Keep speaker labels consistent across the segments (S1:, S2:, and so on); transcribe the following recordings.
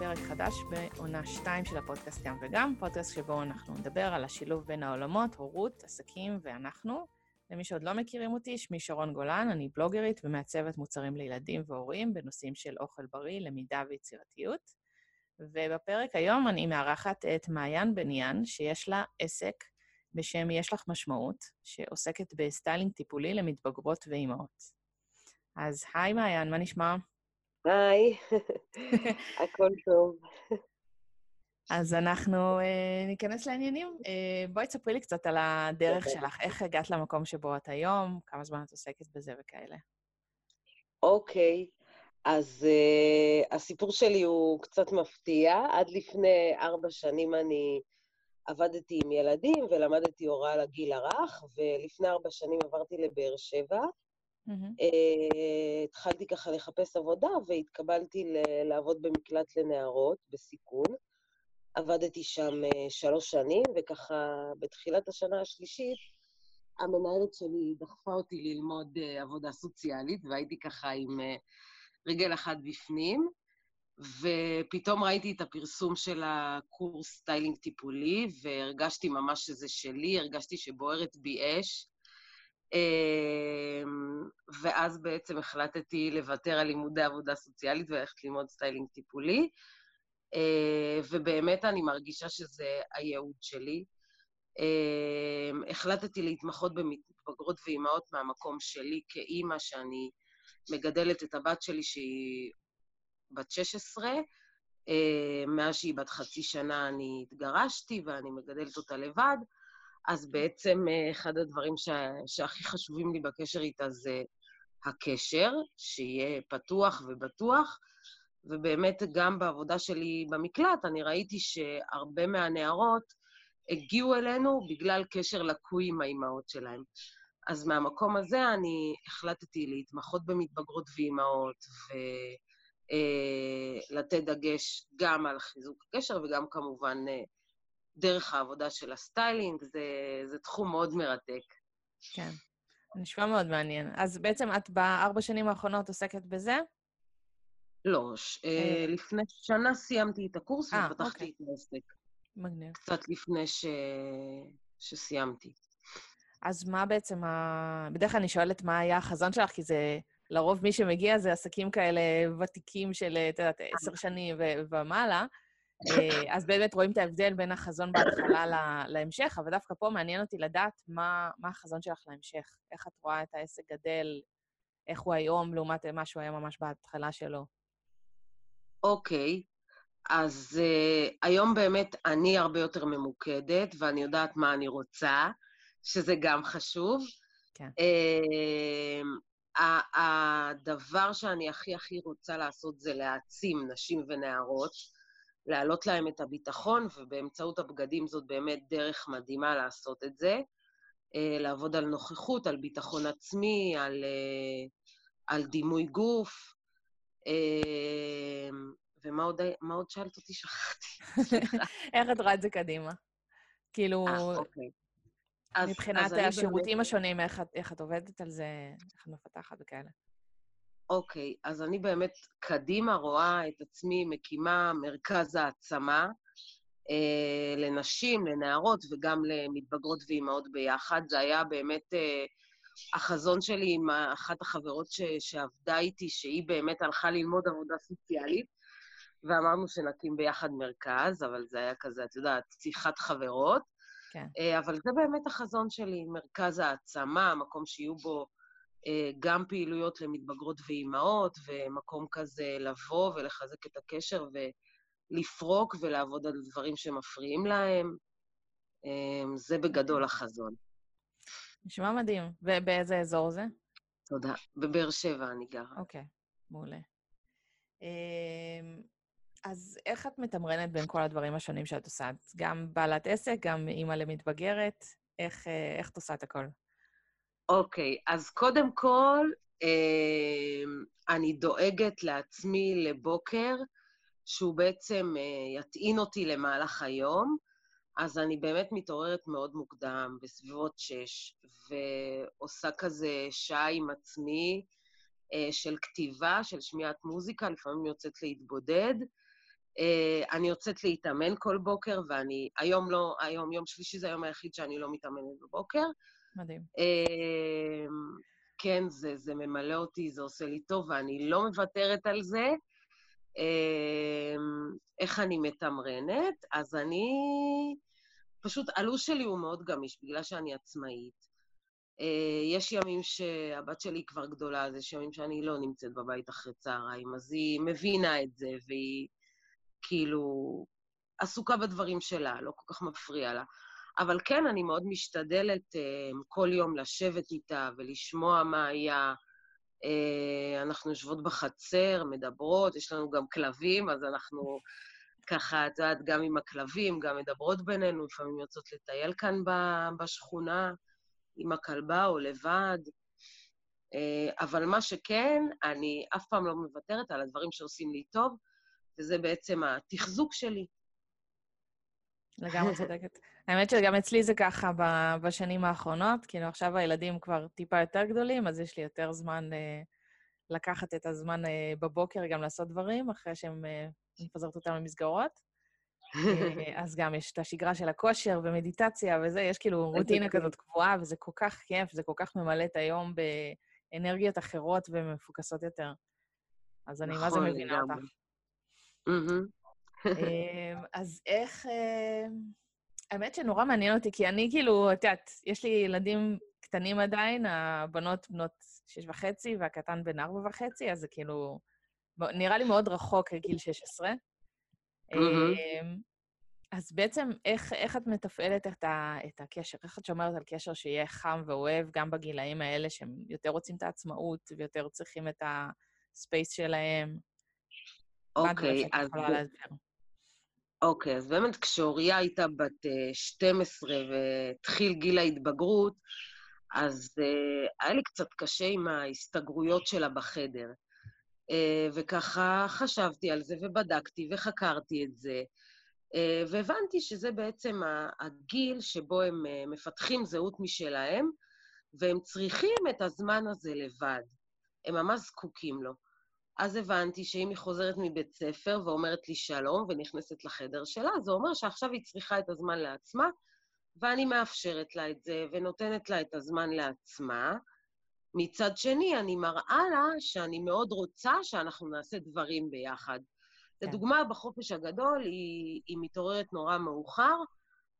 S1: לפרק חדש בעונה 2 של הפודקאסט גם וגם, פודקאסט שבו אנחנו נדבר על השילוב בין העולמות, הורות, עסקים ואנחנו. למי שעוד לא מכירים אותי, שמי שרון גולן, אני בלוגרית ומעצבת מוצרים לילדים והורים בנושאים של אוכל בריא, למידה ויצירתיות. ובפרק היום אני מארחת את מעין בניאן, שיש לה עסק בשם יש לך משמעות, שעוסקת בסטיילינג טיפולי למתבגרות ואימהות. אז היי מעיין, מה נשמע?
S2: היי, הכל טוב.
S1: אז אנחנו uh, ניכנס לעניינים. Uh, בואי תספרי לי קצת על הדרך שלך, איך הגעת למקום שבו את היום, כמה זמן את עוסקת בזה וכאלה.
S2: אוקיי, okay. אז uh, הסיפור שלי הוא קצת מפתיע. עד לפני ארבע שנים אני עבדתי עם ילדים ולמדתי הוראה לגיל הרך, ולפני ארבע שנים עברתי לבאר שבע. אמהמ. אה, התחלתי ככה לחפש עבודה והתקבלתי לעבוד במקלט לנערות בסיכון. עבדתי שם אה, שלוש שנים, וככה בתחילת השנה השלישית, המנהלת שלי דחפה אותי ללמוד אה, עבודה סוציאלית, והייתי ככה עם רגל אחת בפנים, ופתאום ראיתי את הפרסום של הקורס סטיילינג טיפולי, והרגשתי ממש שזה שלי, הרגשתי שבוערת בי אש. ואז בעצם החלטתי לוותר על לימודי עבודה סוציאלית וללכת ללמוד סטיילינג טיפולי. ובאמת אני מרגישה שזה הייעוד שלי. החלטתי להתמחות במתבגרות ואימהות מהמקום שלי כאימא, שאני מגדלת את הבת שלי שהיא בת 16. מאז שהיא בת חצי שנה אני התגרשתי ואני מגדלת אותה לבד, אז בעצם אחד הדברים ש... שהכי חשובים לי בקשר איתה זה הקשר, שיהיה פתוח ובטוח, ובאמת גם בעבודה שלי במקלט, אני ראיתי שהרבה מהנערות הגיעו אלינו בגלל קשר לקוי עם האימהות שלהם. אז מהמקום הזה אני החלטתי להתמחות במתבגרות ואימהות, ולתת אה, דגש גם על חיזוק הקשר וגם כמובן אה, דרך העבודה של הסטיילינג, זה, זה תחום מאוד מרתק.
S1: כן, נשמע מאוד מעניין. אז בעצם את בארבע שנים האחרונות עוסקת בזה?
S2: לא, ש... אה... אה לפני שנה סיימתי את הקורס אה, ופתחתי אוקיי. את העסק.
S1: מגניב.
S2: קצת לפני ש... שסיימתי.
S1: אז מה בעצם ה... בדרך כלל אני שואלת מה היה החזון שלך, כי זה... לרוב מי שמגיע זה עסקים כאלה ותיקים של, את יודעת, עשר שנים ומעלה. אה, אז באמת רואים את ההבדל בין החזון בהתחלה להמשך, אבל דווקא פה מעניין אותי לדעת מה, מה החזון שלך להמשך. איך את רואה את העסק גדל, איך הוא היום לעומת מה שהוא היה ממש בהתחלה שלו.
S2: אוקיי, אז uh, היום באמת אני הרבה יותר ממוקדת, ואני יודעת מה אני רוצה, שזה גם חשוב. כן. Uh, הדבר שאני הכי הכי רוצה לעשות זה להעצים נשים ונערות, להעלות להם את הביטחון, ובאמצעות הבגדים זאת באמת דרך מדהימה לעשות את זה. Uh, לעבוד על נוכחות, על ביטחון עצמי, על, uh, על דימוי גוף. אמ, ומה עוד, עוד שאלת אותי? שכחתי.
S1: איך את רואה את זה קדימה? כאילו, 아, אה, אוקיי. מבחינת אז השירותים באמת... השונים, איך, איך את עובדת על זה, איך את מפתחת וכאלה.
S2: אוקיי, אז אני באמת קדימה רואה את עצמי מקימה מרכז העצמה אה, לנשים, לנערות וגם למתבגרות ואימהות ביחד. זה היה באמת אה, החזון שלי עם אחת החברות ש, שעבדה איתי, שהיא באמת הלכה ללמוד עבודה סוציאלית, ואמרנו שנקים ביחד מרכז, אבל זה היה כזה, את יודעת, שיחת חברות. כן. אה, אבל זה באמת החזון שלי, מרכז העצמה, מקום שיהיו בו גם פעילויות למתבגרות ואימהות, ומקום כזה לבוא ולחזק את הקשר ולפרוק ולעבוד על דברים שמפריעים להם. אה, זה בגדול החזון.
S1: נשמע מדהים. ובאיזה אזור זה?
S2: תודה. בבאר שבע אני גרה.
S1: אוקיי, מעולה. אמ, אז איך את מתמרנת בין כל הדברים השונים שאת עושה? את גם בעלת עסק, גם אימא למתבגרת? איך, אה, איך את עושה את הכל?
S2: אוקיי, אז קודם כל, אמ, אני דואגת לעצמי לבוקר שהוא בעצם אה, יטעין אותי למהלך היום. אז אני באמת מתעוררת מאוד מוקדם, בסביבות שש, ועושה כזה שעה עם עצמי אה, של כתיבה, של שמיעת מוזיקה, לפעמים יוצאת להתבודד, Uh, אני יוצאת להתאמן כל בוקר, ואני, היום לא, היום, יום שלישי זה היום היחיד שאני לא מתאמנת בבוקר.
S1: מדהים.
S2: Uh, כן, זה, זה ממלא אותי, זה עושה לי טוב, ואני לא מוותרת על זה. Uh, איך אני מתמרנת? אז אני... פשוט הלו"ז שלי הוא מאוד גמיש, בגלל שאני עצמאית. אה, יש ימים שהבת שלי כבר גדולה, אז יש ימים שאני לא נמצאת בבית אחרי צהריים, אז היא מבינה את זה, והיא כאילו עסוקה בדברים שלה, לא כל כך מפריע לה. אבל כן, אני מאוד משתדלת uh, כל יום לשבת איתה ולשמוע מה היה. Uh, אנחנו יושבות בחצר, מדברות, יש לנו גם כלבים, אז אנחנו ככה, את יודעת, גם עם הכלבים, גם מדברות בינינו, לפעמים יוצאות לטייל כאן בשכונה. עם הכלבה או לבד. אה, אבל מה שכן, אני אף פעם לא מוותרת על הדברים שעושים לי טוב, וזה בעצם התחזוק שלי.
S1: לגמרי צודקת. האמת שגם אצלי זה ככה בשנים האחרונות, כאילו עכשיו הילדים כבר טיפה יותר גדולים, אז יש לי יותר זמן אה, לקחת את הזמן אה, בבוקר גם לעשות דברים, אחרי שהם מפזרת אותם למסגרות. אה, אז גם יש את השגרה של הכושר ומדיטציה וזה, יש כאילו רוטינה כזאת קבועה, וזה כל כך כיף, זה כל כך ממלא את היום באנרגיות אחרות ומפוקסות יותר. אז אני מה זה נכון, מבינה אותך. אמ, אז איך... אמ, האמת שנורא מעניין אותי, כי אני כאילו, את יודעת, יש לי ילדים קטנים עדיין, הבנות בנות שש וחצי והקטן בן ארבע וחצי, אז זה כאילו... נראה לי מאוד רחוק גיל 16. אמ, אז בעצם, איך, איך את מתפעלת את, ה, את הקשר? איך את שומרת על קשר שיהיה חם ואוהב גם בגילאים האלה, שהם יותר רוצים את העצמאות ויותר צריכים את הספייס שלהם?
S2: אוקיי, אז... אוקיי, אז באמת כשאוריה הייתה בת 12 אה, והתחיל גיל ההתבגרות, אז uh, היה לי קצת קשה עם ההסתגרויות שלה בחדר. Uh, וככה חשבתי על זה ובדקתי וחקרתי את זה, uh, והבנתי שזה בעצם הגיל שבו הם uh, מפתחים זהות משלהם, והם צריכים את הזמן הזה לבד. הם ממש זקוקים לו. אז הבנתי שאם היא חוזרת מבית ספר ואומרת לי שלום ונכנסת לחדר שלה, זה אומר שעכשיו היא צריכה את הזמן לעצמה, ואני מאפשרת לה את זה ונותנת לה את הזמן לעצמה. מצד שני, אני מראה לה שאני מאוד רוצה שאנחנו נעשה דברים ביחד. כן. לדוגמה, בחופש הגדול היא, היא מתעוררת נורא מאוחר,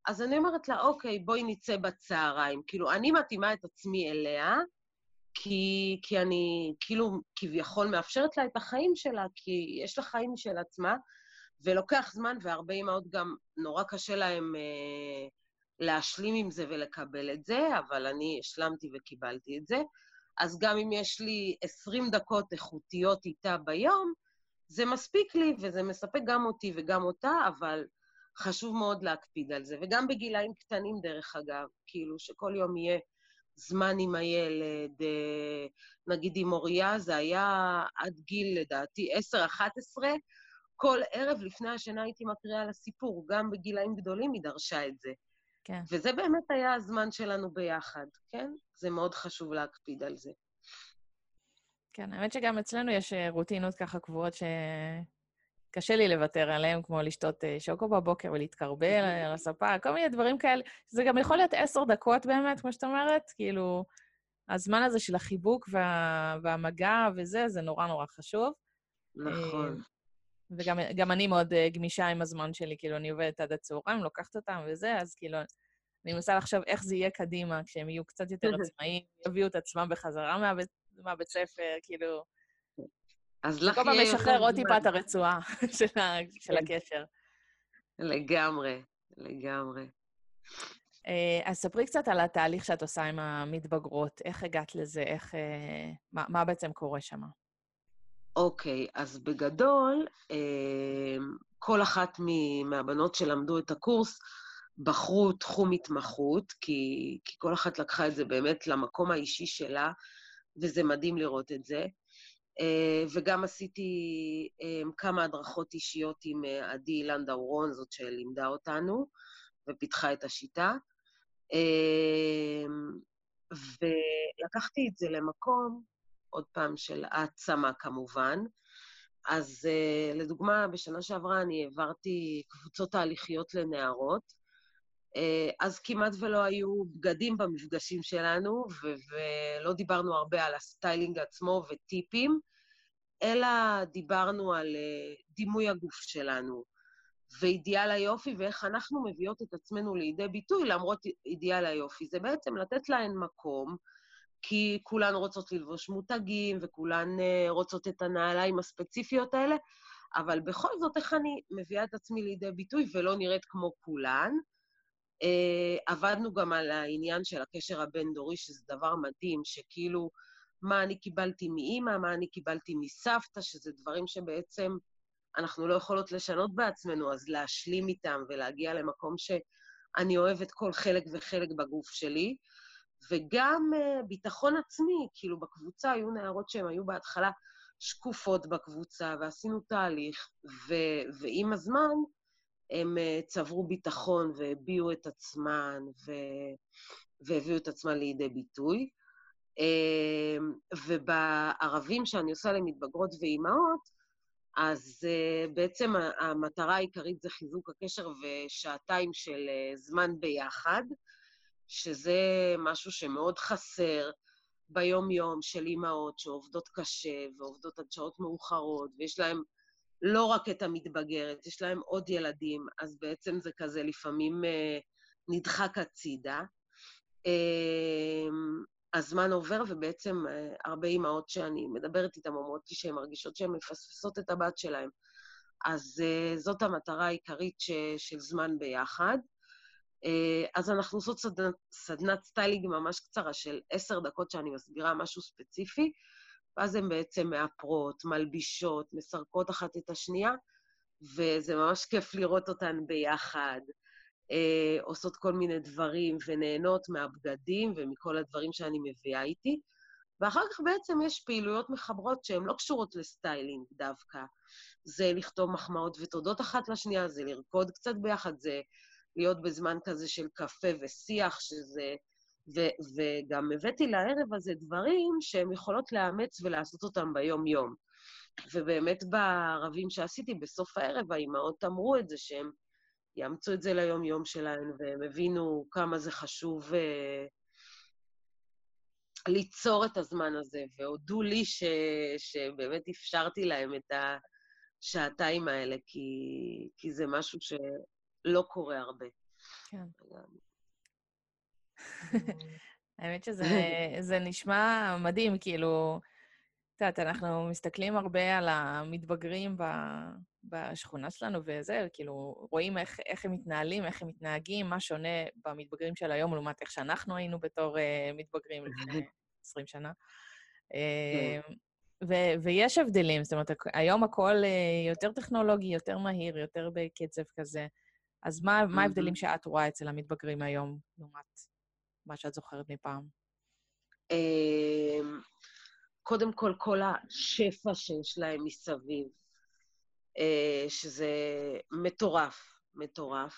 S2: אז אני אומרת לה, אוקיי, בואי נצא בצהריים. כאילו, אני מתאימה את עצמי אליה, כי, כי אני כאילו כביכול מאפשרת לה את החיים שלה, כי יש לה חיים של עצמה, ולוקח זמן, והרבה אימהות גם נורא קשה להן אה, להשלים עם זה ולקבל את זה, אבל אני השלמתי וקיבלתי את זה. אז גם אם יש לי 20 דקות איכותיות איתה ביום, זה מספיק לי וזה מספק גם אותי וגם אותה, אבל חשוב מאוד להקפיד על זה. וגם בגילאים קטנים, דרך אגב, כאילו שכל יום יהיה זמן עם הילד, אה, נגיד עם אוריה, זה היה עד גיל, לדעתי, 10-11, כל ערב לפני השינה הייתי מקריאה לה סיפור, גם בגילאים גדולים היא דרשה את זה. כן. וזה באמת היה הזמן שלנו ביחד, כן? זה מאוד חשוב להקפיד על זה.
S1: כן, האמת שגם אצלנו יש אה, רוטינות ככה קבועות שקשה לי לוותר עליהן, כמו לשתות אה, שוקו בבוקר ולהתקרבל על הספה, כל מיני דברים כאלה. זה גם יכול להיות עשר דקות באמת, כמו שאת אומרת, כאילו, הזמן הזה של החיבוק וה... והמגע וזה, זה נורא נורא חשוב.
S2: נכון. אה,
S1: וגם אני מאוד גמישה עם הזמן שלי, כאילו, אני עובדת עד הצהריים, לוקחת אותם וזה, אז כאילו, אני מנסה לחשוב איך זה יהיה קדימה, כשהם יהיו קצת יותר עצמאיים, יביאו את עצמם בחזרה מהבית, מהבית ספר, כאילו...
S2: אז לך
S1: כל פעם משחרר עוד טיפה את הרצועה של, של כן. הקשר.
S2: לגמרי, לגמרי.
S1: אה, אז ספרי קצת על התהליך שאת עושה עם המתבגרות, איך הגעת לזה, איך... אה, מה, מה בעצם קורה שם?
S2: אוקיי, אז בגדול, אה, כל אחת מהבנות שלמדו את הקורס בחרו תחום התמחות, כי, כי כל אחת לקחה את זה באמת למקום האישי שלה, וזה מדהים לראות את זה. אה, וגם עשיתי אה, כמה הדרכות אישיות עם אה, עדי לנדאורון, זאת שלימדה אותנו, ופיתחה את השיטה. ולקחתי את זה למקום, עוד פעם, של העצמה כמובן, אז לדוגמה, בשנה שעברה אני העברתי קבוצות תהליכיות לנערות. אה, אז כמעט ולא היו בגדים במפגשים שלנו, ולא דיברנו הרבה על הסטיילינג עצמו וטיפים, אלא דיברנו על אה, דימוי הגוף שלנו, ואידיאל היופי, ואיך אנחנו מביאות את עצמנו לידי ביטוי למרות אידיאל היופי. זה בעצם לתת להן מקום, כי כולן רוצות ללבוש מותגים, וכולן uh, רוצות את הנעליים הספציפיות האלה, אבל בכל זאת, איך אני מביאה את עצמי לידי ביטוי ולא נראית כמו כולן? Uh, עבדנו גם על העניין של הקשר הבין-דורי, שזה דבר מדהים, שכאילו, מה אני קיבלתי מאימא, מה אני קיבלתי מסבתא, שזה דברים שבעצם אנחנו לא יכולות לשנות בעצמנו, אז להשלים איתם ולהגיע למקום שאני אוהבת כל חלק וחלק בגוף שלי. וגם uh, ביטחון עצמי, כאילו בקבוצה היו נערות שהן היו בהתחלה שקופות בקבוצה, ועשינו תהליך, ו- ועם הזמן הם uh, צברו ביטחון והביעו את עצמן, ו- והביאו את עצמן לידי ביטוי. Uh, ובערבים שאני עושה למתבגרות ואימהות, אז uh, בעצם המטרה העיקרית זה חיזוק הקשר ושעתיים של uh, זמן ביחד. שזה משהו שמאוד חסר ביום-יום של אימהות שעובדות קשה ועובדות עד שעות מאוחרות, ויש להן לא רק את המתבגרת, יש להן עוד ילדים, אז בעצם זה כזה לפעמים אה, נדחק הצידה. אה, הזמן עובר, ובעצם אה, הרבה אימהות שאני מדברת איתן אומרות לי שהן מרגישות שהן מפספסות את הבת שלהן. אז אה, זאת המטרה העיקרית ש, של זמן ביחד. אה, אז אנחנו עושות סדנת, סדנת סטיילינג ממש קצרה של עשר דקות שאני מסבירה משהו ספציפי, ואז הן בעצם מאפרות, מלבישות, מסרקות אחת את השנייה, וזה ממש כיף לראות אותן ביחד, אה, עושות כל מיני דברים ונהנות מהבגדים ומכל הדברים שאני מביאה איתי. ואחר כך בעצם יש פעילויות מחברות שהן לא קשורות לסטיילינג דווקא. זה לכתוב מחמאות ותודות אחת לשנייה, זה לרקוד קצת ביחד, זה להיות בזמן כזה של קפה ושיח, שזה... ו- וגם הבאתי לערב הזה דברים שהן יכולות לאמץ ולעשות אותם ביום-יום. ובאמת בערבים שעשיתי, בסוף הערב, האימהות אמרו את זה, שהם יאמצו את זה ליום-יום שלהן, והם הבינו כמה זה חשוב uh, ליצור את הזמן הזה, והודו לי ש... שבאמת אפשרתי להם את השעתיים האלה, כי, כי זה משהו ש... לא קורה הרבה. כן.
S1: האמת שזה נשמע מדהים, כאילו, את יודעת, אנחנו מסתכלים הרבה על המתבגרים ב, בשכונה שלנו וזה, כאילו, רואים איך, איך הם מתנהלים, איך הם מתנהגים, מה שונה במתבגרים של היום לעומת איך שאנחנו היינו בתור uh, מתבגרים לפני 20 שנה. Uh, ו- ויש הבדלים, זאת אומרת, היום הכל uh, יותר טכנולוגי, יותר מהיר, יותר בקצב כזה. אז מה, מה ההבדלים שאת רואה אצל המתבגרים היום, לעומת מה שאת זוכרת מפעם?
S2: אמ, קודם כל, כל השפע שיש להם מסביב, אה, שזה מטורף, מטורף.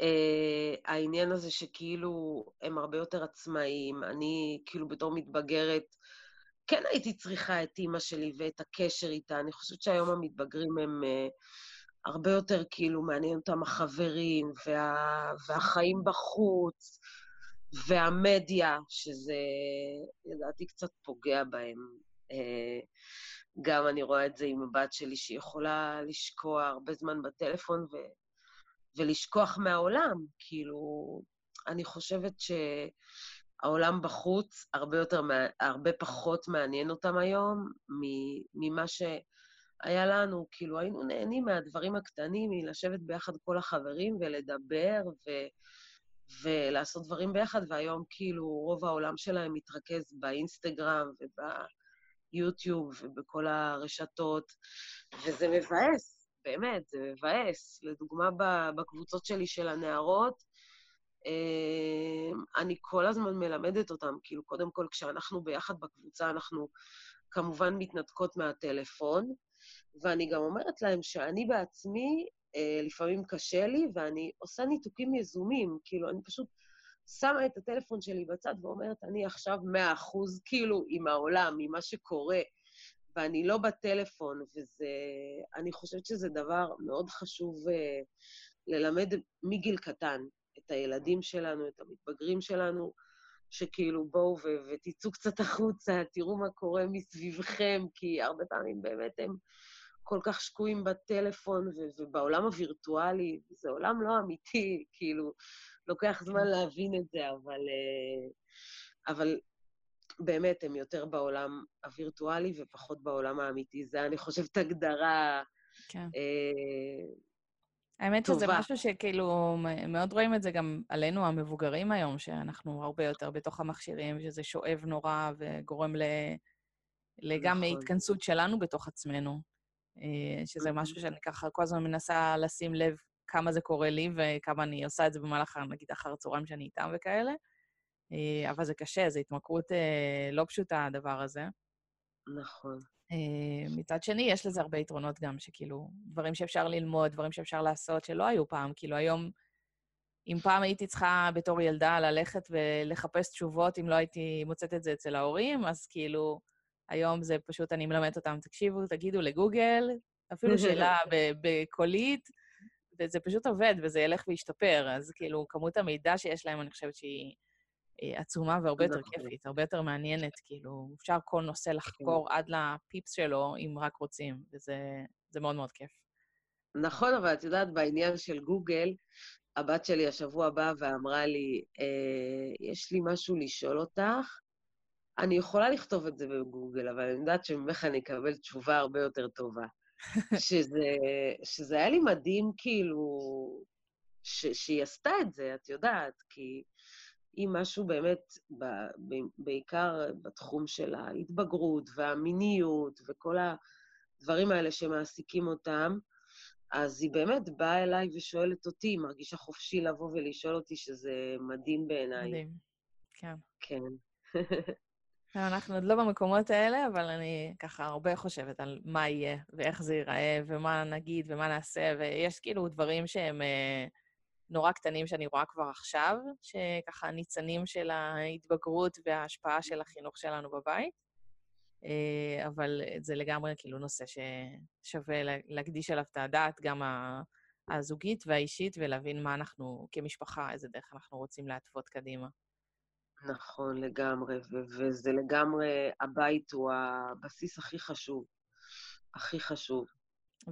S2: Uh, העניין הזה שכאילו הם הרבה יותר עצמאיים, אני כאילו בתור מתבגרת, כן הייתי צריכה את אימא שלי ואת הקשר איתה. אני חושבת שהיום המתבגרים הם uh, הרבה יותר כאילו מעניין אותם החברים וה, והחיים בחוץ והמדיה, שזה לדעתי קצת פוגע בהם. אה, גם אני רואה את זה עם הבת שלי, שהיא יכולה לשקוע הרבה זמן בטלפון ו, ולשכוח מהעולם. כאילו, אני חושבת שהעולם בחוץ הרבה, יותר, הרבה פחות מעניין אותם היום ממה ש... היה לנו, כאילו, היינו נהנים מהדברים הקטנים, מלשבת ביחד כל החברים ולדבר ו... ולעשות דברים ביחד, והיום כאילו רוב העולם שלהם מתרכז באינסטגרם וביוטיוב ובכל הרשתות, וזה מבאס, באמת, זה מבאס. לדוגמה, בקבוצות שלי של הנערות, אה, אני כל הזמן מלמדת אותם, כאילו, קודם כל, כשאנחנו ביחד בקבוצה, אנחנו כמובן מתנתקות מהטלפון, ואני גם אומרת להם שאני בעצמי, לפעמים קשה לי, ואני עושה ניתוקים יזומים, כאילו, אני פשוט שמה את הטלפון שלי בצד ואומרת, אני עכשיו מאה אחוז, כאילו, עם העולם, עם מה שקורה ואני לא בטלפון, וזה... אני חושבת שזה דבר מאוד חשוב אה, ללמד מגיל קטן את הילדים שלנו, את המתבגרים שלנו, שכאילו בואו ותצאו קצת החוצה, תראו מה קורה מסביבכם, כי הרבה פעמים באמת הם כל כך שקועים בטלפון ו- ובעולם הווירטואלי, זה עולם לא אמיתי, כאילו, לוקח זמן כן. להבין את זה, אבל, אה, אבל באמת, הם יותר בעולם הווירטואלי ופחות בעולם האמיתי. זה, אני חושבת, הגדרה כן. אה,
S1: האמת שזה משהו שכאילו, מאוד רואים את זה גם עלינו, המבוגרים היום, שאנחנו הרבה יותר בתוך המכשירים, שזה שואב נורא וגורם ל... לגם נכון. התכנסות שלנו בתוך עצמנו, שזה משהו שאני ככה כל הזמן מנסה לשים לב כמה זה קורה לי וכמה אני עושה את זה במהלך, נגיד, אחר הצהריים שאני איתם וכאלה. אה, אבל זה קשה, זו התמכרות אה, לא פשוטה, הדבר הזה.
S2: נכון.
S1: אה, מצד שני, יש לזה הרבה יתרונות גם, שכאילו, דברים שאפשר ללמוד, דברים שאפשר לעשות, שלא היו פעם. כאילו, היום, אם פעם הייתי צריכה בתור ילדה ללכת ולחפש תשובות, אם לא הייתי מוצאת את זה אצל ההורים, אז כאילו, היום זה פשוט, אני מלמדת אותם, תקשיבו, תגידו לגוגל, אפילו שאלה בקולית, וזה פשוט עובד, וזה ילך וישתפר. אז כאילו, כמות המידע שיש להם, אני חושבת שהיא עצומה והרבה יותר. כיפית, הרבה יותר מעניינת, כאילו, אפשר כל נושא לחקור כן. עד לפיפס שלו, אם רק רוצים, וזה מאוד מאוד כיף.
S2: נכון, אבל את יודעת, בעניין של גוגל, הבת שלי השבוע באה ואמרה לי, אה, יש לי משהו לשאול אותך, אני יכולה לכתוב את זה בגוגל, אבל אני יודעת שממך אני אקבל תשובה הרבה יותר טובה. שזה, שזה היה לי מדהים, כאילו, ש, שהיא עשתה את זה, את יודעת, כי היא משהו באמת, ב, ב, בעיקר בתחום של ההתבגרות והמיניות וכל הדברים האלה שמעסיקים אותם, אז היא באמת באה אליי ושואלת אותי, היא מרגישה חופשי לבוא ולשאול אותי, שזה מדהים בעיניי.
S1: מדהים, כן.
S2: כן.
S1: אנחנו עוד לא במקומות האלה, אבל אני ככה הרבה חושבת על מה יהיה, ואיך זה ייראה, ומה נגיד, ומה נעשה, ויש כאילו דברים שהם אה, נורא קטנים שאני רואה כבר עכשיו, שככה ניצנים של ההתבגרות וההשפעה של החינוך שלנו בבית. אה, אבל זה לגמרי כאילו נושא ששווה להקדיש עליו את הדעת, גם הזוגית והאישית, ולהבין מה אנחנו כמשפחה, איזה דרך אנחנו רוצים להתוות קדימה.
S2: נכון, לגמרי, ו- וזה לגמרי, הבית הוא הבסיס הכי חשוב, הכי חשוב.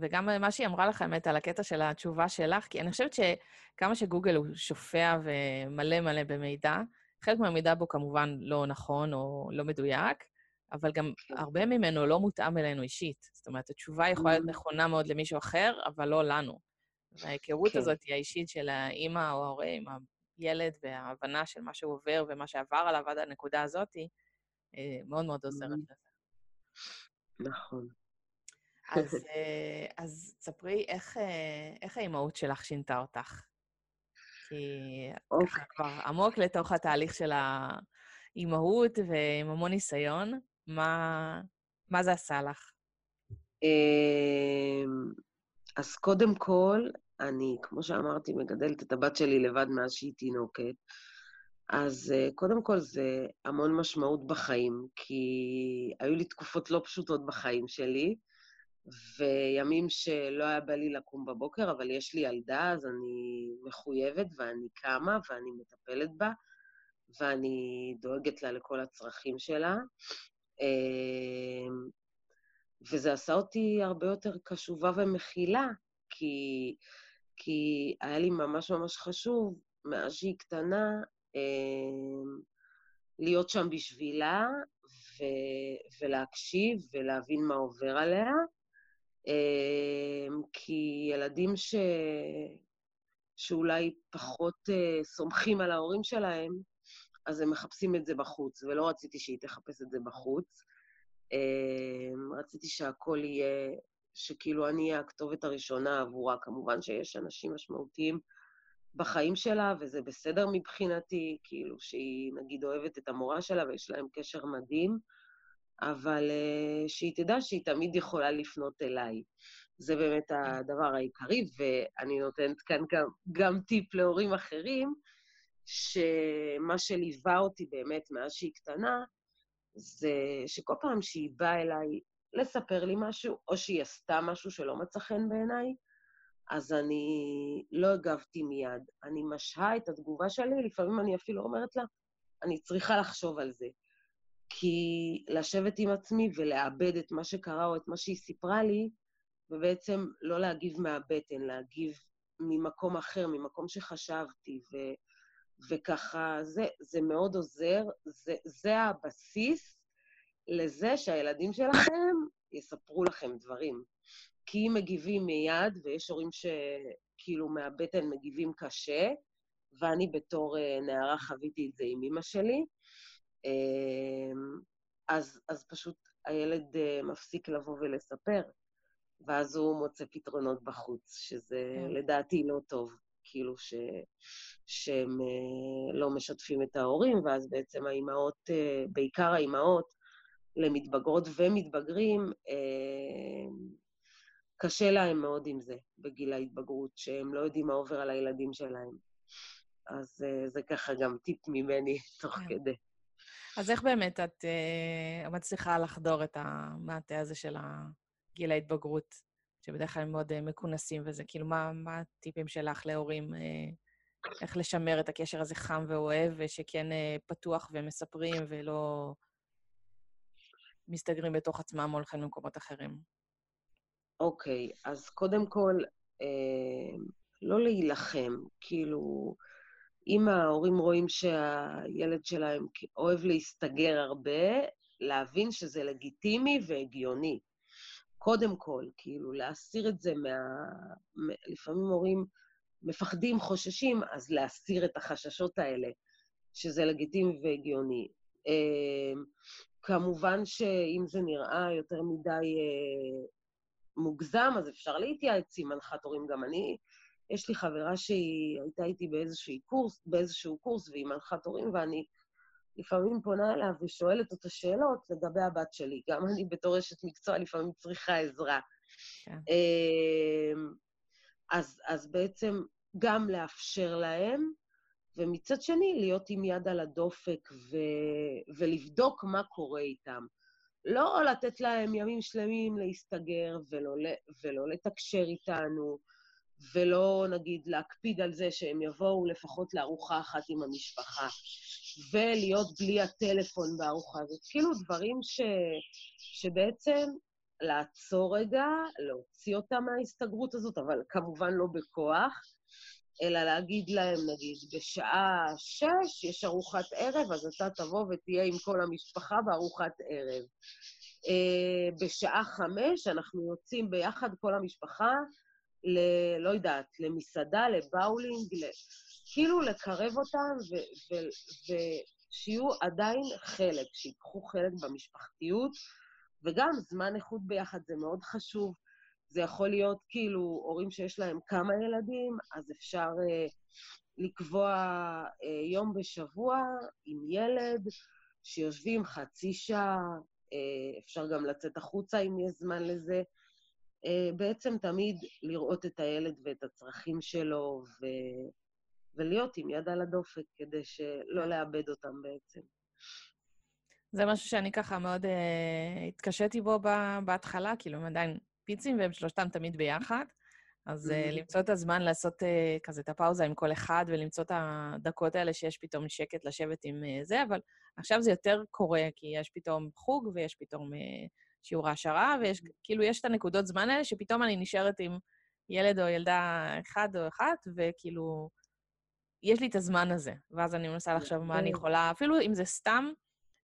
S1: וגם מה שהיא אמרה לך, האמת, על הקטע של התשובה שלך, כי אני חושבת שכמה שגוגל הוא שופע ומלא מלא במידע, חלק מהמידע בו כמובן לא נכון או לא מדויק, אבל גם כן. הרבה ממנו לא מותאם אלינו אישית. זאת אומרת, התשובה יכולה להיות mm. נכונה מאוד למישהו אחר, אבל לא לנו. וההיכרות כן. הזאת היא האישית של האימא או ההורה עם הילד, וההבנה של מה שהוא עובר ומה שעבר עליו עד הנקודה הזאת, אה, מאוד מאוד עוזרת. לזה.
S2: נכון.
S1: אז, אה, אז ספרי איך, אה, איך האימהות שלך שינתה אותך. כי אוקיי. ככה כבר עמוק לתוך התהליך של האימהות ועם המון ניסיון, מה, מה זה עשה לך?
S2: אמ, אז קודם כל, אני, כמו שאמרתי, מגדלת את הבת שלי לבד מאז שהיא תינוקת. אז אה, קודם כל זה המון משמעות בחיים, כי היו לי תקופות לא פשוטות בחיים שלי, וימים שלא היה בא לי לקום בבוקר, אבל יש לי ילדה, אז אני מחויבת ואני קמה ואני מטפלת בה, ואני דואגת לה לכל הצרכים שלה. אמ, וזה עשה אותי הרבה יותר קשובה ומכילה, כי, כי היה לי ממש ממש חשוב, מאז שהיא קטנה, אמ, להיות שם בשבילה ו, ולהקשיב ולהבין מה עובר עליה. אמ, כי ילדים ש... שאולי פחות uh, סומכים על ההורים שלהם, אז הם מחפשים את זה בחוץ, ולא רציתי שהיא תחפש את זה בחוץ. Um, רציתי שהכל יהיה, שכאילו אני אהיה הכתובת הראשונה עבורה. כמובן שיש אנשים משמעותיים בחיים שלה, וזה בסדר מבחינתי, כאילו שהיא נגיד אוהבת את המורה שלה ויש להם קשר מדהים, אבל uh, שהיא תדע שהיא תמיד יכולה לפנות אליי. זה באמת כן. הדבר העיקרי, ואני נותנת כאן גם, גם טיפ להורים אחרים, שמה שליווה אותי באמת מאז שהיא קטנה, זה שכל פעם שהיא באה אליי לספר לי משהו, או שהיא עשתה משהו שלא מצא חן בעיניי, אז אני לא הגבתי מיד. אני משהה את התגובה שלי, לפעמים אני אפילו אומרת לה, אני צריכה לחשוב על זה. כי לשבת עם עצמי ולאבד את מה שקרה או את מה שהיא סיפרה לי, ובעצם לא להגיב מהבטן, להגיב ממקום אחר, ממקום שחשבתי, ו, וככה, זה, זה מאוד עוזר, זה, זה הבסיס לזה שהילדים שלכם יספרו לכם דברים. כי אם מגיבים מיד, ויש הורים שכאילו מהבטן מגיבים קשה, ואני בתור אה, נערה חוויתי את זה עם אימא שלי, אמ, אז, אז פשוט הילד אה, מפסיק לבוא ולספר, ואז הוא מוצא פתרונות בחוץ, שזה כן. לדעתי לא טוב, כאילו ש, שהם אה, לא משתפים את ההורים, ואז בעצם האימהות, בעיקר האימהות, למתבגרות ומתבגרים, קשה להם מאוד עם זה בגיל ההתבגרות, שהם לא יודעים מה עובר על הילדים שלהם. אז uh, זה ככה גם טיפ ממני תוך. כן. כדי.
S1: אז איך באמת את uh, מצליחה לחדור את המעטה הזה של גיל ההתבגרות, שבדרך כלל הם מאוד uh, מכונסים וזה? כאילו, מה, מה הטיפים שלך להורים? Uh, איך לשמר את הקשר הזה חם ואוהב, ושכן uh, פתוח ומספרים ולא מסתגרים בתוך עצמם או הולכים למקומות אחרים?
S2: אוקיי, אז קודם כל, אה, לא להילחם, כאילו, אם ההורים רואים שהילד שלהם אוהב להסתגר הרבה, להבין שזה לגיטימי והגיוני. קודם כל, כאילו, להסיר את זה מה... לפעמים הורים מפחדים, חוששים, אז להסיר את החששות האלה, שזה לגיטימי והגיוני. אה, כמובן שאם זה נראה יותר מדי אה, מוגזם, אז אפשר להתייעץ עם מנחת הורים. גם אני, יש לי חברה שהיא הייתה איתי באיזשהו קורס, באיזשהו קורס והיא מנחת הורים, ואני לפעמים פונה אליה ושואלת אותה שאלות לגבי הבת שלי. גם אני בתור אשת מקצוע לפעמים צריכה עזרה. כן. אמ, אז, אז בעצם גם לאפשר להם, ומצד שני, להיות עם יד על הדופק ו... ולבדוק מה קורה איתם. לא לתת להם ימים שלמים להסתגר ולא, ולא לתקשר איתנו, ולא, נגיד, להקפיד על זה שהם יבואו לפחות לארוחה אחת עם המשפחה, ולהיות בלי הטלפון בארוחה הזאת. כאילו דברים ש, שבעצם לעצור רגע, להוציא אותם מההסתגרות הזאת, אבל כמובן לא בכוח, אלא להגיד להם, נגיד, בשעה שש יש ארוחת ערב, אז אתה תבוא ותהיה עם כל המשפחה בארוחת ערב. Uh, בשעה חמש אנחנו יוצאים ביחד, כל המשפחה, ל... לא יודעת, למסעדה, לבאולינג, ל... כאילו לקרב אותם ושיהיו עדיין חלק, שיקחו חלק במשפחתיות, וגם זמן איכות ביחד זה מאוד חשוב. זה יכול להיות כאילו הורים שיש להם כמה ילדים, אז אפשר uh, לקבוע uh, יום בשבוע עם ילד, שיושבים חצי שעה, uh, אפשר גם לצאת החוצה אם יש זמן לזה. Uh, בעצם תמיד לראות את הילד ואת הצרכים שלו, ו... ולהיות עם יד על הדופק, כדי שלא. לאבד אותם בעצם.
S1: זה משהו שאני ככה מאוד uh, התקשיתי בו בהתחלה, כאילו, הם עדיין פיצים, והם שלושתם תמיד ביחד. אז uh, למצוא את הזמן לעשות uh, כזה את הפאוזה עם כל אחד, ולמצוא את הדקות האלה שיש פתאום שקט לשבת עם uh, זה, אבל עכשיו זה יותר קורה, כי יש פתאום חוג, ויש פתאום שיעור העשרה, ויש, כאילו, יש את הנקודות זמן האלה, שפתאום אני נשארת עם ילד או ילדה אחד או אחת, וכאילו, יש לי את הזמן הזה. ואז אני מנסה לחשוב מה אני יכולה, אפילו אם זה סתם,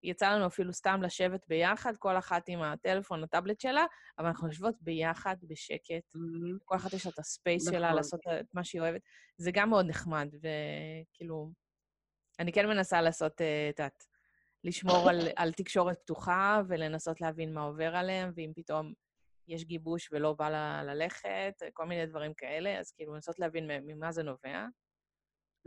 S1: יצא לנו אפילו סתם לשבת ביחד, כל אחת עם הטלפון, הטאבלט שלה, אבל אנחנו יושבות ביחד, בשקט. Mm-hmm. כל אחת יש לה את הספייס נכון. שלה לעשות את מה שהיא אוהבת. זה גם מאוד נחמד, וכאילו, אני כן מנסה לעשות, אה, את יודעת, לשמור על, על תקשורת פתוחה ולנסות להבין מה עובר עליהם, ואם פתאום יש גיבוש ולא בא לה ללכת, כל מיני דברים כאלה, אז כאילו לנסות להבין ממה זה נובע.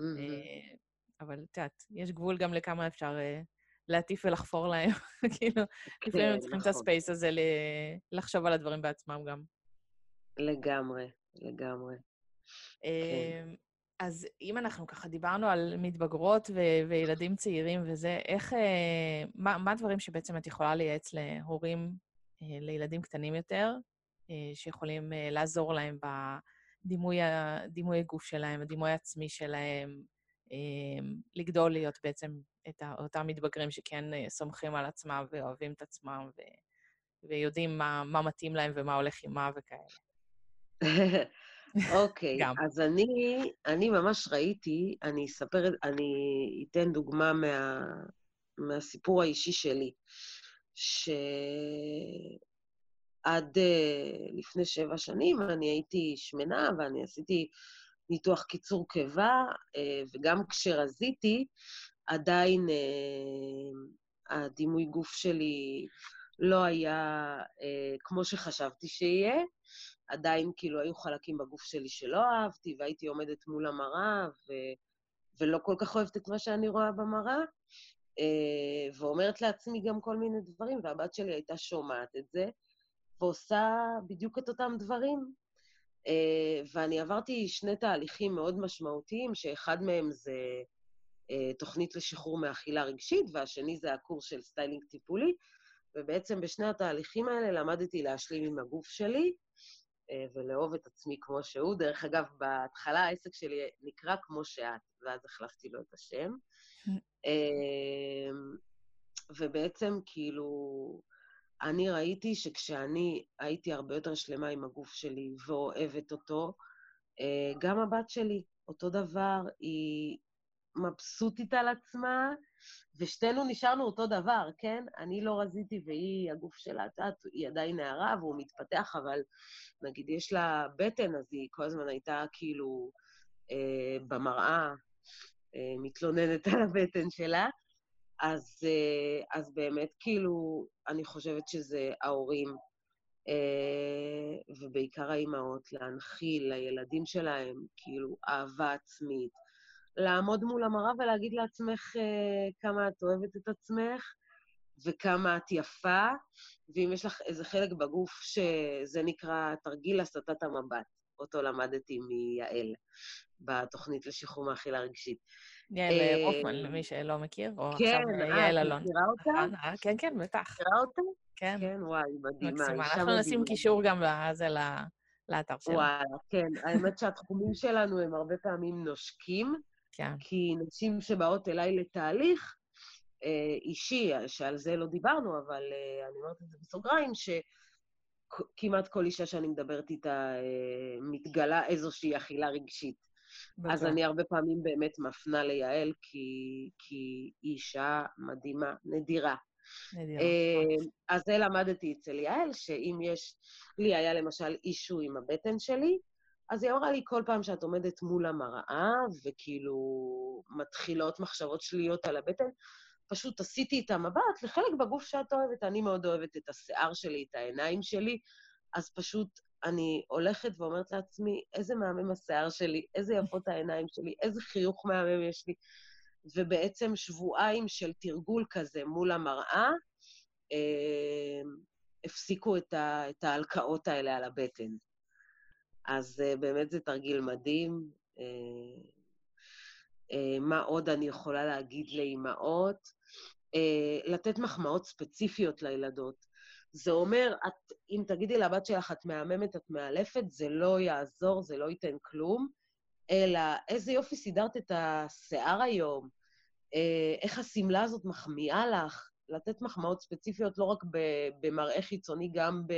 S1: Mm-hmm. אבל את יודעת, יש גבול גם לכמה אפשר אה, להטיף ולחפור להם. כאילו, לפעמים הם צריכים את נכון. הספייס הזה לחשוב על הדברים בעצמם גם.
S2: לגמרי, לגמרי.
S1: כן. אמ, אז אם אנחנו ככה דיברנו על מתבגרות ו- וילדים צעירים וזה, איך, אה, מה, מה הדברים שבעצם את יכולה לייעץ להורים, לילדים קטנים יותר, שיכולים לעזור להם בדימוי הגוף שלהם, הדימוי העצמי שלהם, לגדול להיות בעצם את אותם מתבגרים שכן סומכים על עצמם ואוהבים את עצמם ו... ויודעים מה, מה מתאים להם ומה הולך עם מה וכאלה.
S2: אוקיי, okay, אז אני, אני ממש ראיתי, אני אספר, אני אתן דוגמה מה, מהסיפור האישי שלי, שעד uh, לפני שבע שנים אני הייתי שמנה ואני עשיתי ניתוח קיצור קיבה, uh, וגם כשרזיתי, עדיין uh, הדימוי גוף שלי לא היה uh, כמו שחשבתי שיהיה. עדיין כאילו היו חלקים בגוף שלי שלא אהבתי, והייתי עומדת מול המראה, ו... ולא כל כך אוהבת את מה שאני רואה במראה, אה, ואומרת לעצמי גם כל מיני דברים, והבת שלי הייתה שומעת את זה, ועושה בדיוק את אותם דברים. אה, ואני עברתי שני תהליכים מאוד משמעותיים, שאחד מהם זה אה, תוכנית לשחרור מאכילה רגשית, והשני זה הקורס של סטיילינג טיפולי, ובעצם בשני התהליכים האלה למדתי להשלים עם הגוף שלי, אה, ולאהוב את עצמי כמו שהוא. דרך אגב, בהתחלה העסק שלי נקרא כמו שאת, ואז החלפתי לו את השם. אמ, ובעצם, כאילו, אני ראיתי שכשאני הייתי הרבה יותר שלמה עם הגוף שלי ואוהבת אותו, אה, גם הבת שלי, אותו דבר, היא מבסוטית על עצמה, ושתינו נשארנו אותו דבר, כן? אני לא רזיתי והיא, הגוף שלה, את יודעת, היא עדיין נערה והוא מתפתח, אבל נגיד יש לה בטן, אז היא כל הזמן הייתה כאילו אה, במראה, אה, מתלוננת על הבטן שלה. אז, אה, אז באמת, כאילו, אני חושבת שזה ההורים, אה, ובעיקר האימהות, להנחיל לילדים שלהם, כאילו, אהבה עצמית, לעמוד מול המראה ולהגיד לעצמך אה, כמה את אוהבת את עצמך וכמה את יפה, ואם יש לך איזה חלק בגוף שזה נקרא תרגיל הסטת המבט, אותו למדתי מיעל בתוכנית לשחרור מאכילה רגשית.
S1: יעל אה, רופמן, למי שלא מכיר, או
S2: כן,
S1: עכשיו יעל אלון.
S2: כן, את מכירה אותה?
S1: נכון, כן, כן, בטח.
S2: מכירה אותה?
S1: כן.
S2: כן, וואי, מדהימה.
S1: מקסימה. אנחנו נשים קישור גם לזה, לאתר שלנו.
S2: וואלה, כן. האמת שהתחומים שלנו הם הרבה פעמים נושקים.
S1: כן.
S2: כי נשים שבאות אליי לתהליך אה, אישי, שעל זה לא דיברנו, אבל אה, אני אומרת את זה בסוגריים, שכמעט כל אישה שאני מדברת איתה אה, מתגלה איזושהי אכילה רגשית. בטח. אז אני הרבה פעמים באמת מפנה ליעל, כי, כי היא אישה מדהימה, נדירה. נדירה. אה, אז זה למדתי אצל יעל, שאם יש, לי היה למשל אישו עם הבטן שלי, אז היא אמרה לי, כל פעם שאת עומדת מול המראה, וכאילו מתחילות מחשבות שליליות על הבטן, פשוט עשיתי את המבט לחלק בגוף שאת אוהבת. אני מאוד אוהבת את השיער שלי, את העיניים שלי, אז פשוט אני הולכת ואומרת לעצמי, איזה מהמם השיער שלי, איזה יפות העיניים שלי, איזה חיוך מהמם יש לי. ובעצם שבועיים של תרגול כזה מול המראה, אה, הפסיקו את, ההלקאות האלה על הבטן. אז uh, באמת זה תרגיל מדהים. Uh, uh, מה עוד אני יכולה להגיד לאימהות? לתת מחמאות ספציפיות לילדות. זה אומר, את, אם תגידי לבת שלך, את מהממת, את מאלפת, זה לא יעזור, זה לא ייתן כלום, אלא איזה יופי סידרת את השיער היום, איך השמלה הזאת מחמיאה לך, לתת מחמאות ספציפיות לא רק במראה חיצוני, גם ב...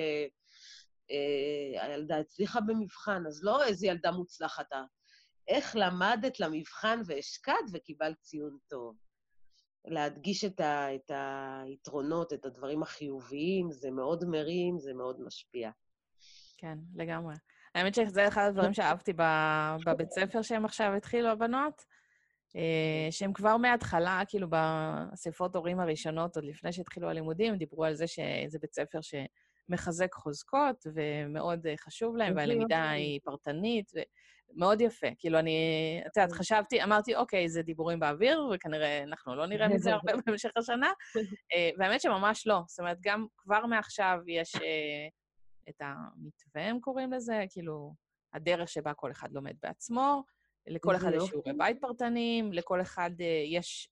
S2: אה, הילדה הצליחה במבחן, אז לא איזה ילדה מוצלחת, איך למדת למבחן והשקעת וקיבלת ציון טוב. להדגיש את, ה, את היתרונות, את הדברים החיוביים, זה מאוד מרים, זה מאוד משפיע.
S1: כן, לגמרי. האמת שזה אחד הדברים שאהבתי בבית ספר שהם עכשיו התחילו, הבנות, אה, שהם כבר מההתחלה, כאילו באספות הורים הראשונות, עוד לפני שהתחילו הלימודים, דיברו על זה שזה בית ספר ש... מחזק חוזקות, ומאוד אה, חשוב להם, והלמידה היא פרטנית, ומאוד יפה. כאילו, אני, את יודעת, כן. חשבתי, אמרתי, אוקיי, זה דיבורים באוויר, וכנראה אנחנו לא נראה מזה הרבה במשך השנה, אה, והאמת שממש לא. זאת אומרת, גם כבר מעכשיו יש אה, את המתווה, הם קוראים לזה, כאילו, הדרך שבה כל אחד לומד בעצמו, לכל אחד יש שיעורי בית פרטניים, לכל אחד יש,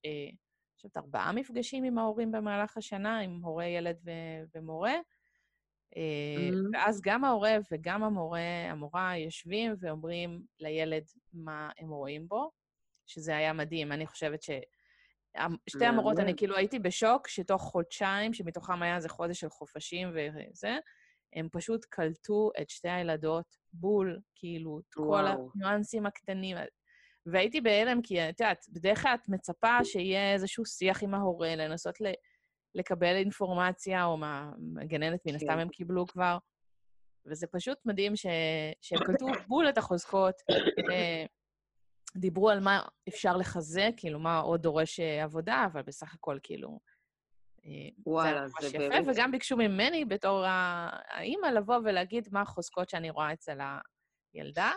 S1: חושבת, ארבעה מפגשים עם ההורים במהלך השנה, עם הורה, ילד ו- ומורה. Mm-hmm. ואז גם ההורה וגם המורה, המורה יושבים ואומרים לילד מה הם רואים בו, שזה היה מדהים. אני חושבת ש... שתי המורות, אני כאילו הייתי בשוק שתוך חודשיים, שמתוכם היה איזה חודש של חופשים וזה, הם פשוט קלטו את שתי הילדות בול, כאילו, את כל הניואנסים הקטנים. והייתי בהלם, כי את יודעת, בדרך כלל את מצפה שיהיה איזשהו שיח עם ההורה, לנסות ל... לקבל אינפורמציה, או מהגננת, מן הסתם כן. הם קיבלו כבר. וזה פשוט מדהים ש... שהם קלטו בול את החוזקות, אה, דיברו על מה אפשר לחזק, כאילו, מה עוד דורש אה, עבודה, אבל בסך הכל, כאילו, אה, וואלה, זה ממש יפה, באמת... וגם ביקשו ממני בתור האימא לבוא ולהגיד מה החוזקות שאני רואה אצל הילדה.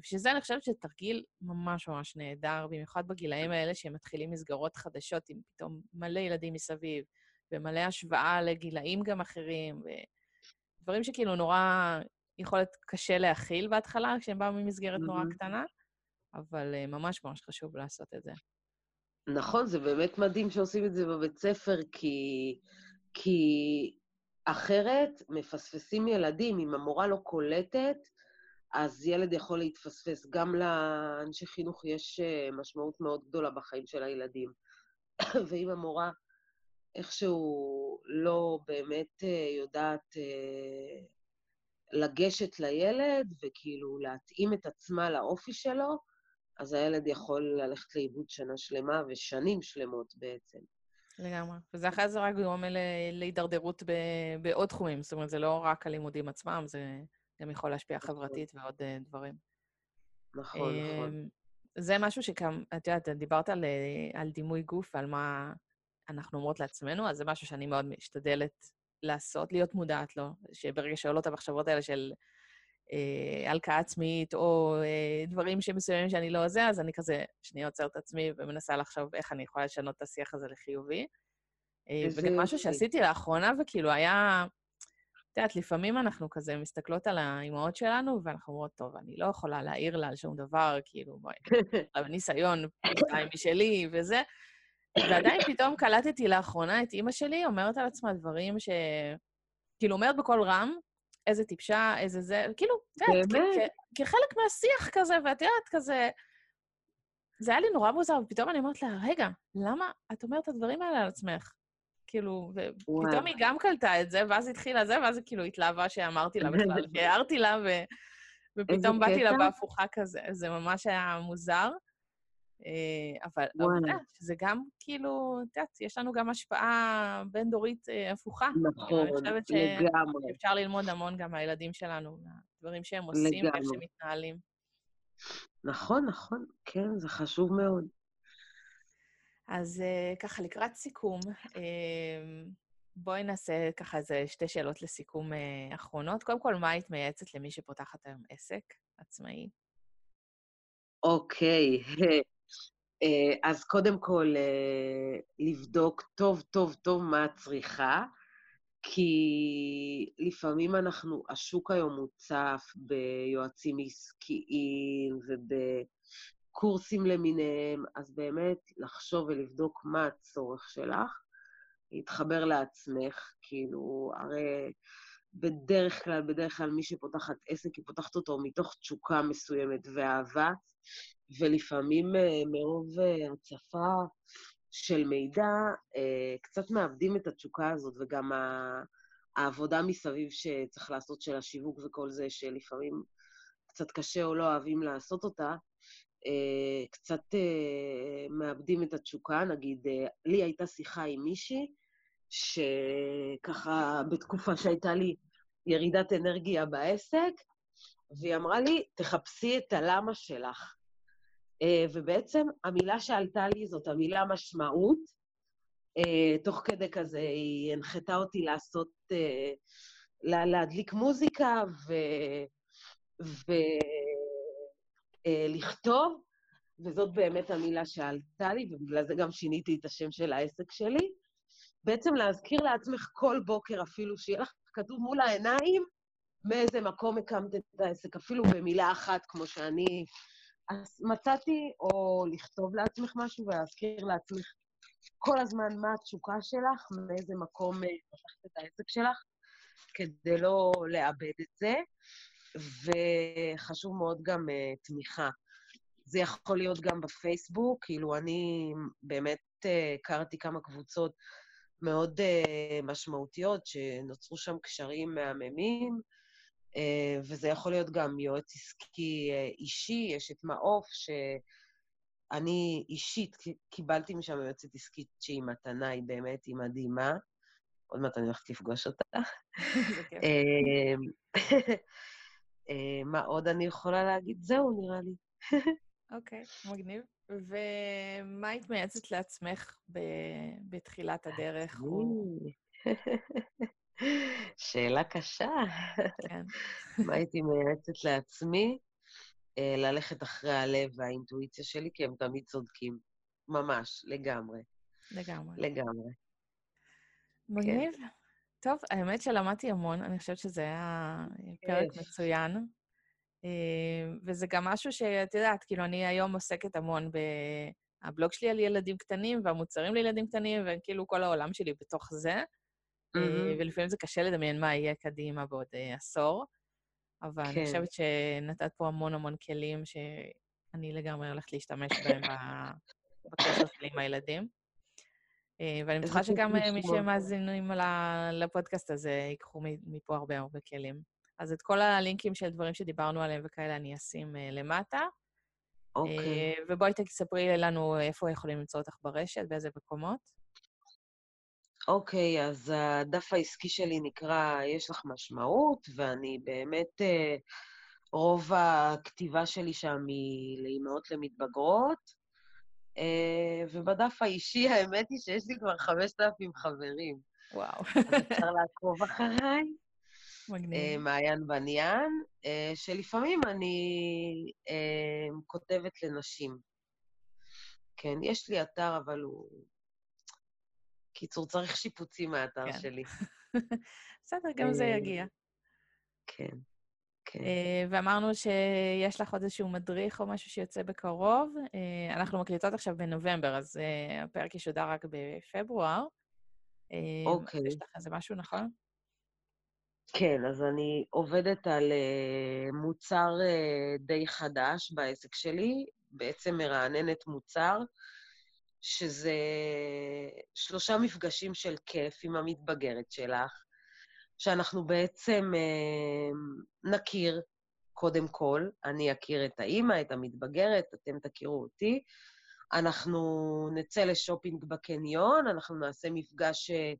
S1: ושזה, אני חושבת שתרגיל ממש ממש נהדר, במיוחד בגילאים האלה שהם מתחילים מסגרות חדשות עם פתאום מלא ילדים מסביב, ומלא השוואה לגילאים גם אחרים, ודברים שכאילו נורא יכול להיות קשה להכיל בהתחלה, כשהם באו ממסגרת mm-hmm. נורא קטנה, אבל uh, ממש ממש חשוב לעשות את זה.
S2: נכון, זה באמת מדהים שעושים את זה בבית ספר, כי, כי אחרת מפספסים ילדים. אם המורה לא קולטת, אז ילד יכול להתפספס. גם לאנשי חינוך יש אה, משמעות מאוד גדולה בחיים של הילדים. ואם המורה איכשהו לא באמת אה, יודעת אה, לגשת לילד וכאילו להתאים את עצמה לאופי שלו, אז הילד יכול ללכת לאיבוד שנה שלמה ושנים שלמות בעצם.
S1: לגמרי. וזה אחרי זה רק גורם להידרדרות בעוד תחומים. זאת אומרת, זה לא רק הלימודים עצמם, זה גם יכול להשפיע נכון. חברתית ועוד uh, דברים.
S2: נכון, נכון.
S1: זה משהו שגם, את יודעת, דיברת על, אה, על דימוי גוף ועל מה אנחנו אומרות לעצמנו, אז זה משהו שאני מאוד משתדלת לעשות, להיות מודעת לו, שברגע שעולות המחשבות האלה של אה, הלקאה עצמית, או אה, דברים שמסוימים שאני לא זה, אז אני כזה שנייה עוצרת את עצמי ומנסה לחשוב איך אני יכולה לשנות את השיח הזה לחיובי. אה, וגם משהו שעשיתי לאחרונה, וכאילו היה... את יודעת, לפעמים אנחנו כזה מסתכלות על האימהות שלנו, ואנחנו אומרות, טוב, אני לא יכולה להעיר לה על שום דבר, כאילו, בואי, ניסיון, משלי וזה. ועדיין פתאום קלטתי לאחרונה את אימא שלי אומרת על עצמה דברים ש... כאילו, אומרת בקול רם, איזה טיפשה, איזה זה, כאילו, את יודעת, כחלק מהשיח כזה, ואת יודעת, כזה... זה היה לי נורא מוזר, ופתאום אני אומרת לה, רגע, למה את אומרת את הדברים האלה על עצמך? כאילו, ופתאום היא גם קלטה את זה, ואז התחילה זה, ואז היא כאילו התלהבה שאמרתי לה בכלל, שהערתי לה, ו... ופתאום באתי לה בהפוכה כזה. זה ממש היה מוזר. אה, אבל העובדה שזה גם, כאילו, את יודעת, יש לנו גם השפעה בין-דורית אה, הפוכה.
S2: נכון, לגמרי. אני חושבת
S1: שאפשר ללמוד המון גם מהילדים שלנו, מהדברים שהם עושים ואיך שהם מתנהלים.
S2: נכון, נכון, כן, זה חשוב מאוד.
S1: אז uh, ככה, לקראת סיכום, uh, בואי נעשה ככה איזה שתי שאלות לסיכום uh, אחרונות. קודם כל, מה היית מייעצת למי שפותחת היום עסק עצמאי?
S2: אוקיי, uh, אז קודם כל, לבדוק טוב טוב טוב מה הצריכה, כי לפעמים אנחנו, השוק היום מוצף ביועצים עסקיים וב... קורסים למיניהם, אז באמת לחשוב ולבדוק מה הצורך שלך, להתחבר לעצמך, כאילו, הרי בדרך כלל, בדרך כלל מי שפותחת עסק, היא פותחת אותו מתוך תשוקה מסוימת ואהבה, ולפעמים אה, מרוב אה, הצפה של מידע, אה, קצת מאבדים את התשוקה הזאת, וגם העבודה מסביב שצריך לעשות של השיווק וכל זה, שלפעמים קצת קשה או לא אוהבים לעשות אותה, קצת אה, מאבדים את התשוקה. נגיד, אה, לי הייתה שיחה עם מישהי, שככה בתקופה שהייתה לי ירידת אנרגיה בעסק, והיא אמרה לי, תחפשי את הלמה שלך. ובעצם המילה שעלתה לי זאת המילה משמעות. תוך כדי כזה היא הנחתה אותי לעשות, להדליק מוזיקה ו... ו... אה, לכתוב, וזאת באמת המילה שעלתה לי, ובגלל זה גם שיניתי את השם של העסק שלי. בעצם להזכיר לעצמך כל בוקר אפילו, שיהיה לך כתוב מול העיניים מאיזה מקום הקמת את העסק, אפילו במילה אחת, כמו שאני אז מצאתי, או לכתוב לעצמך משהו ולהזכיר לעצמך כל הזמן מה התשוקה שלך, מאיזה מקום פתחת אה, את העסק שלך, כדי לא לאבד את זה, וחשוב מאוד גם uh, תמיכה. זה יכול להיות גם בפייסבוק, כאילו אני באמת uh, הכרתי כמה קבוצות מאוד uh, משמעותיות, שנוצרו שם קשרים מהממים, uh, וזה יכול להיות גם יועץ עסקי uh, אישי, יש את מעוף, שאני אישית קיבלתי משם יועצת עסקית שהיא מתנה, היא באמת, היא מדהימה. עוד מעט אני הולכת לפגוש אותה. מה עוד אני יכולה להגיד? זהו, נראה לי.
S1: אוקיי, מגניב. ומה היית מייעצת לעצמך בתחילת הדרך?
S2: שאלה קשה. כן. מה הייתי מייעצת לעצמי? אה, ללכת אחרי הלב והאינטואיציה שלי, כי הם תמיד צודקים. ממש, לגמרי.
S1: לגמרי.
S2: לגמרי.
S1: מגניב. כן. טוב, האמת שלמדתי המון, אני חושבת שזה היה פרק מצוין. אה, וזה גם משהו שאת יודעת, כאילו, אני היום עוסקת המון ב... הבלוג שלי על ילדים קטנים והמוצרים לילדים קטנים, וכאילו כל העולם שלי בתוך זה. Mm-hmm. ולפעמים זה קשה לדמיין מה יהיה קדימה בעוד uh, עשור. אבל כן. אני חושבת שנתת פה המון המון כלים שאני לגמרי הולכת להשתמש בהם בקשר שלי עם הילדים. ואני בטוחה שגם מי שמאזינים לפודקאסט הזה ייקחו מפה הרבה הרבה כלים. אז את כל הלינקים של דברים שדיברנו עליהם וכאלה אני אשים uh, למטה.
S2: אוקיי.
S1: ובואי תספרי לנו איפה יכולים למצוא אותך ברשת, באיזה מקומות.
S2: אוקיי, okay, אז הדף העסקי שלי נקרא יש לך משמעות, ואני באמת, רוב הכתיבה שלי שם היא לאימהות למתבגרות, ובדף האישי, האמת היא שיש לי כבר 5,000 חברים.
S1: וואו.
S2: אז אפשר לעקוב אחריי. מגניב. מעיין בניאן, אה, שלפעמים אני אה, כותבת לנשים. כן, יש לי אתר, אבל הוא... קיצור, צריך שיפוצים מהאתר כן. שלי.
S1: בסדר, גם זה אה, יגיע.
S2: כן, כן.
S1: ואמרנו שיש לך עוד איזשהו מדריך או משהו שיוצא בקרוב. אנחנו מקליטות עכשיו בנובמבר, אז הפרק ישודר רק בפברואר.
S2: אוקיי.
S1: יש לך איזה משהו, נכון?
S2: כן, אז אני עובדת על מוצר די חדש בעסק שלי, בעצם מרעננת מוצר, שזה שלושה מפגשים של כיף עם המתבגרת שלך, שאנחנו בעצם uh, נכיר, קודם כל, אני אכיר את האימא, את המתבגרת, אתם תכירו אותי. אנחנו נצא לשופינג בקניון, אנחנו נעשה מפגש uh,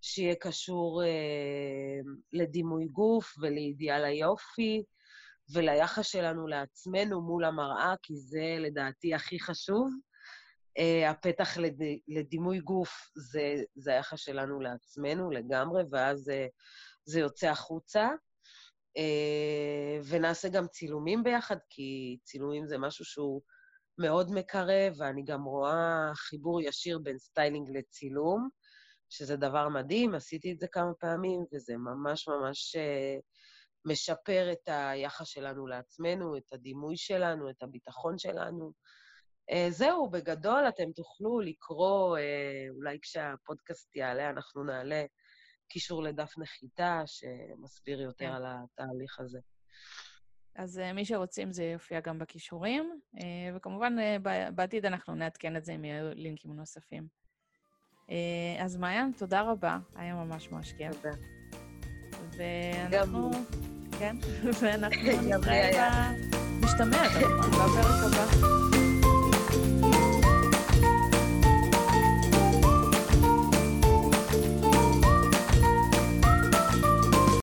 S2: שיהיה קשור אה, לדימוי גוף ולאידיאל היופי וליחס שלנו לעצמנו מול המראה, כי זה לדעתי הכי חשוב. אה, הפתח לד... לדימוי גוף זה, זה היחס שלנו לעצמנו לגמרי, ואז אה, זה יוצא החוצה. אה, ונעשה גם צילומים ביחד, כי צילומים זה משהו שהוא מאוד מקרב, ואני גם רואה חיבור ישיר בין סטיילינג לצילום. שזה דבר מדהים, עשיתי את זה כמה פעמים, וזה ממש ממש אה, משפר את היחס שלנו לעצמנו, את הדימוי שלנו, את הביטחון שלנו. אה, זהו, בגדול אתם תוכלו לקרוא, אה, אולי כשהפודקאסט יעלה, אנחנו נעלה קישור לדף נחיתה שמסביר יותר. כן. על התהליך הזה.
S1: אז מי שרוצים, זה יופיע גם בכישורים, וכמובן, בעתיד אנחנו נעדכן את זה עם לינקים נוספים. אה, אז מעיין, תודה רבה, היה ממש ממש כיף.
S2: תודה.
S1: ואנחנו... כן, ואנחנו נתראה במשתמע, בפרק הבא.